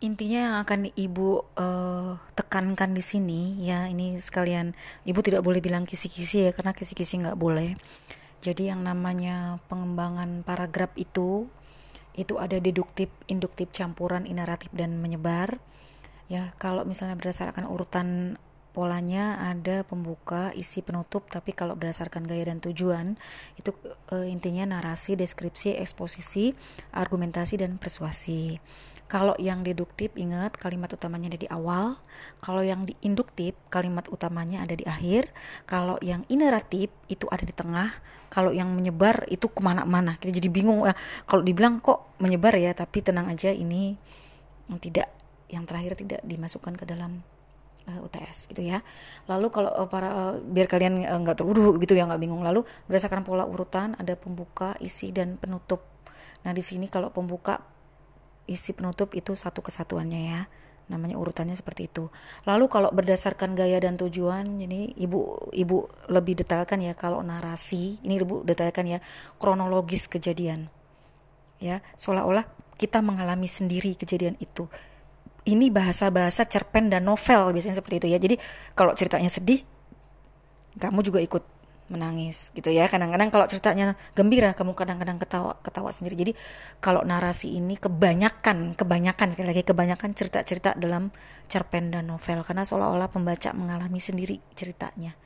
intinya yang akan ibu uh, tekankan di sini ya ini sekalian ibu tidak boleh bilang kisi-kisi ya karena kisi-kisi nggak boleh jadi yang namanya pengembangan paragraf itu itu ada deduktif, induktif, campuran, ineratif dan menyebar. Ya, kalau misalnya berdasarkan urutan polanya ada pembuka, isi, penutup, tapi kalau berdasarkan gaya dan tujuan itu e, intinya narasi, deskripsi, eksposisi, argumentasi dan persuasi. Kalau yang deduktif ingat kalimat utamanya ada di awal, kalau yang di induktif kalimat utamanya ada di akhir, kalau yang ineratif itu ada di tengah, kalau yang menyebar itu ke mana-mana. Kita jadi bingung ya. Kalau dibilang kok menyebar ya, tapi tenang aja ini yang tidak yang terakhir tidak dimasukkan ke dalam uh, eh, UTS gitu ya. Lalu kalau uh, para uh, biar kalian nggak uh, teruduh gitu ya nggak bingung. Lalu berdasarkan pola urutan ada pembuka, isi dan penutup. Nah di sini kalau pembuka isi penutup itu satu kesatuannya ya namanya urutannya seperti itu. Lalu kalau berdasarkan gaya dan tujuan, ini ibu ibu lebih detailkan ya kalau narasi, ini ibu detailkan ya kronologis kejadian, ya seolah-olah kita mengalami sendiri kejadian itu. Ini bahasa-bahasa cerpen dan novel biasanya seperti itu ya. Jadi kalau ceritanya sedih, kamu juga ikut menangis gitu ya. Kadang-kadang kalau ceritanya gembira kamu kadang-kadang ketawa ketawa sendiri. Jadi kalau narasi ini kebanyakan kebanyakan sekali lagi kebanyakan cerita-cerita dalam cerpen dan novel. Karena seolah-olah pembaca mengalami sendiri ceritanya.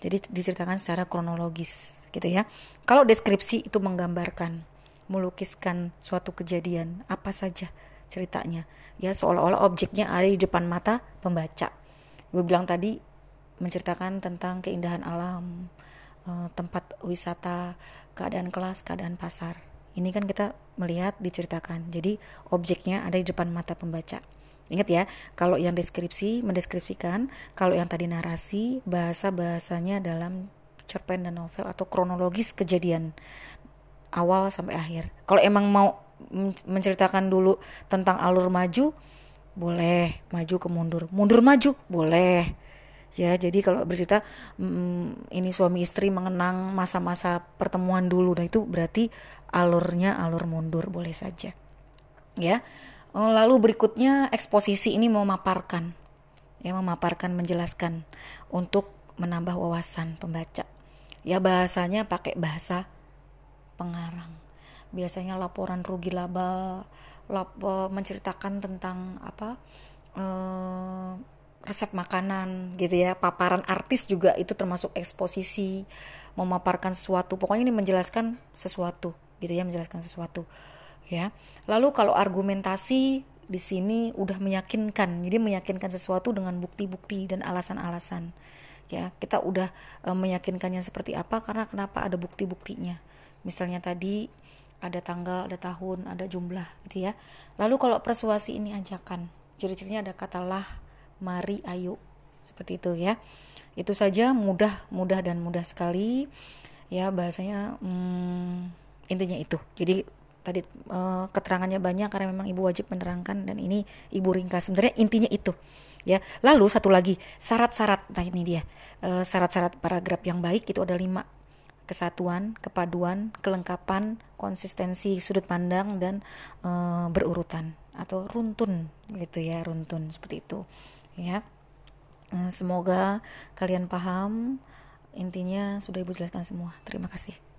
Jadi diceritakan secara kronologis gitu ya. Kalau deskripsi itu menggambarkan melukiskan suatu kejadian apa saja ceritanya ya seolah-olah objeknya ada di depan mata pembaca gue bilang tadi menceritakan tentang keindahan alam uh, tempat wisata, keadaan kelas, keadaan pasar. Ini kan kita melihat diceritakan. Jadi objeknya ada di depan mata pembaca. Ingat ya, kalau yang deskripsi mendeskripsikan, kalau yang tadi narasi bahasa-bahasanya dalam cerpen dan novel atau kronologis kejadian awal sampai akhir. Kalau emang mau menceritakan dulu tentang alur maju, boleh. Maju ke mundur, mundur maju, boleh. Ya jadi kalau bercerita mm, ini suami istri mengenang masa-masa pertemuan dulu. Nah itu berarti alurnya alur mundur boleh saja. Ya. Oh, lalu berikutnya eksposisi ini memaparkan. Ya memaparkan menjelaskan untuk menambah wawasan pembaca. Ya bahasanya pakai bahasa pengarang biasanya laporan rugi laba lap, menceritakan tentang apa eh, resep makanan gitu ya. Paparan artis juga itu termasuk eksposisi memaparkan sesuatu. Pokoknya ini menjelaskan sesuatu gitu ya menjelaskan sesuatu ya. Lalu kalau argumentasi di sini udah meyakinkan jadi meyakinkan sesuatu dengan bukti-bukti dan alasan-alasan ya. Kita udah e, meyakinkannya seperti apa karena kenapa ada bukti-buktinya? Misalnya tadi ada tanggal ada tahun ada jumlah gitu ya. Lalu kalau persuasi ini ajakan ciri-cirinya ada kata lah mari ayo seperti itu ya. Itu saja mudah mudah dan mudah sekali ya bahasanya hmm, intinya itu. Jadi tadi uh, keterangannya banyak karena memang ibu wajib menerangkan dan ini ibu ringkas. Sebenarnya intinya itu ya. Lalu satu lagi syarat-syarat nah ini dia uh, syarat-syarat paragraf yang baik itu ada lima kesatuan kepaduan kelengkapan konsistensi sudut pandang dan uh, berurutan atau runtun gitu ya runtun seperti itu ya. Eh, semoga kalian paham. Intinya sudah ibu jelaskan semua. Terima kasih